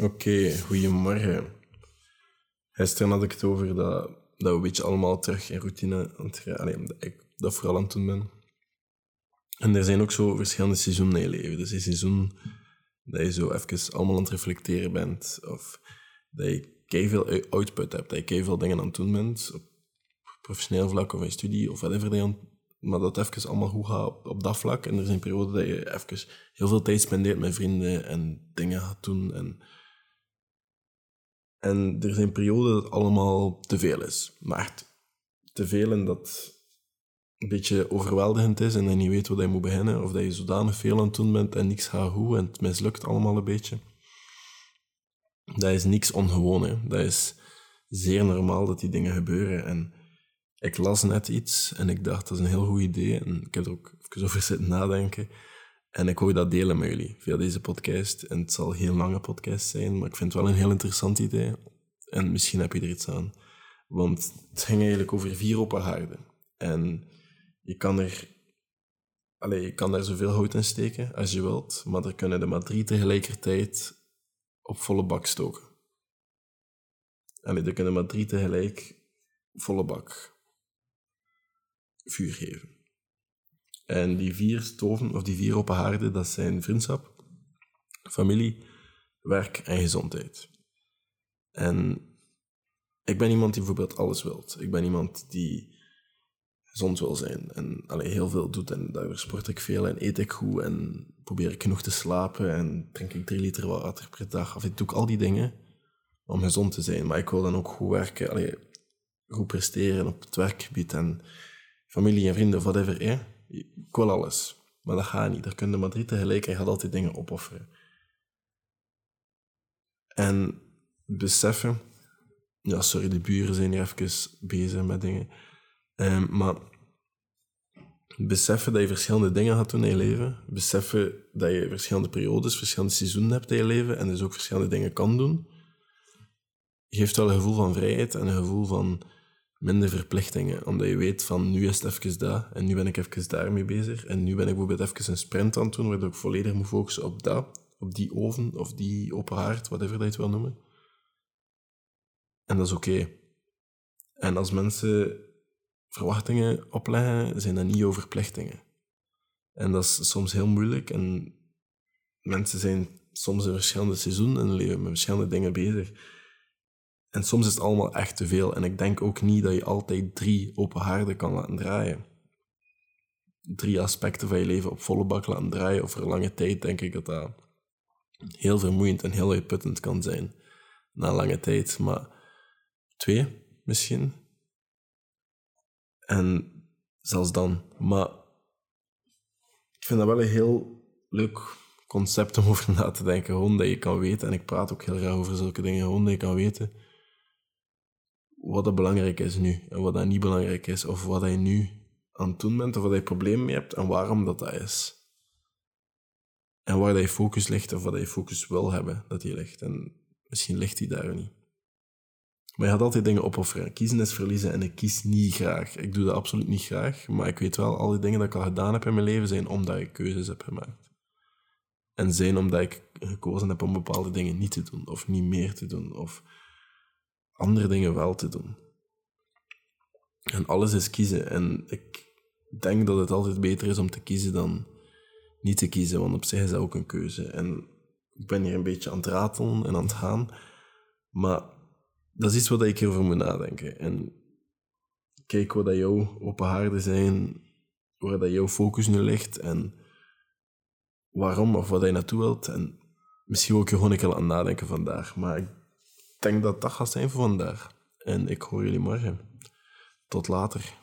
Oké, goedemorgen. Gisteren had ik het over dat, dat we een beetje allemaal terug in routine aan het dat ik dat vooral aan het doen ben. En er zijn ook zo verschillende seizoenen in je leven. Dus een seizoen dat je zo even allemaal aan het reflecteren bent. Of dat je veel output hebt. Dat je veel dingen aan het doen bent. Op professioneel vlak of in studie of whatever. Maar dat het even allemaal goed gaat op, op dat vlak. En er zijn perioden dat je even heel veel tijd spendeert met vrienden en dingen gaat doen. En, en er zijn perioden dat het allemaal te veel is. Maar te veel en dat een beetje overweldigend is en dat je niet weet waar je moet beginnen. Of dat je zodanig veel aan het doen bent en niks gaat goed en het mislukt allemaal een beetje. Dat is niks ongewoon. Hè. Dat is zeer normaal dat die dingen gebeuren. En ik las net iets en ik dacht, dat is een heel goed idee. En ik heb er ook even over zitten nadenken. En ik wil dat delen met jullie via deze podcast. En het zal geen lange podcast zijn, maar ik vind het wel een heel interessant idee. En misschien heb je er iets aan. Want het ging eigenlijk over vier open haarden. En je kan er... Allee, je kan daar zoveel hout in steken als je wilt, maar er kunnen er maar drie tegelijkertijd op volle bak stoken. Allee, er kunnen maar drie tegelijk volle bak vuur geven. En die vier stoven, of die vier open haarden, dat zijn vriendschap, familie, werk en gezondheid. En ik ben iemand die bijvoorbeeld alles wilt. Ik ben iemand die gezond wil zijn en allee, heel veel doet. En daardoor sport ik veel en eet ik goed en probeer ik genoeg te slapen en drink ik drie liter water per dag. Of ik doe al die dingen om gezond te zijn. Maar ik wil dan ook goed werken, allee, goed presteren op het werkgebied en familie en vrienden whatever. Ik wil alles. Maar dat gaat niet. Er kunnen maar drie tegelijk en gaat altijd dingen opofferen. En beseffen... Ja, sorry, de buren zijn hier even bezig met dingen. Um, maar beseffen dat je verschillende dingen gaat doen in je leven. Beseffen dat je verschillende periodes, verschillende seizoenen hebt in je leven en dus ook verschillende dingen kan doen. Geeft wel een gevoel van vrijheid en een gevoel van minder verplichtingen. Omdat je weet van nu is het even dat en nu ben ik even daarmee bezig. En nu ben ik bijvoorbeeld even een sprint aan het doen, waardoor ik volledig moet focussen op dat, op die oven of die open haard, whatever dat je het wil noemen. En dat is oké. En als mensen verwachtingen opleggen, zijn dat niet jouw verplichtingen. En dat is soms heel moeilijk. En mensen zijn soms in verschillende seizoenen in hun leven met verschillende dingen bezig. En soms is het allemaal echt te veel. En ik denk ook niet dat je altijd drie open haarden kan laten draaien. Drie aspecten van je leven op volle bak laten draaien over lange tijd, denk ik dat dat heel vermoeiend en heel uitputtend kan zijn. Na lange tijd. Maar twee misschien. En zelfs dan. Maar ik vind dat wel een heel leuk concept om over na te denken. Gewoon dat je kan weten, en ik praat ook heel graag over zulke dingen, gewoon dat je kan weten wat er belangrijk is nu en wat dat niet belangrijk is, of wat je nu aan het doen bent, of wat je problemen mee hebt en waarom dat dat is. En waar dat je focus ligt, of wat je focus wil hebben dat die ligt. En misschien ligt die daar niet. Maar je gaat altijd dingen opofferen. Kiezen is verliezen en ik kies niet graag. Ik doe dat absoluut niet graag, maar ik weet wel, al die dingen dat ik al gedaan heb in mijn leven zijn omdat ik keuzes heb gemaakt. En zijn omdat ik gekozen heb om bepaalde dingen niet te doen, of niet meer te doen, of andere dingen wel te doen. En alles is kiezen. En ik denk dat het altijd beter is om te kiezen dan niet te kiezen, want op zich is dat ook een keuze. En ik ben hier een beetje aan het ratelen en aan het gaan, maar dat is iets wat ik hierover moet nadenken. En kijk wat dat jouw open haarden zijn, waar dat jouw focus nu ligt en waarom of wat je naartoe wilt. En misschien wil ik gewoon een keer aan nadenken vandaag. Maar ik denk dat dat gaat zijn voor vandaag. En ik hoor jullie morgen. Tot later.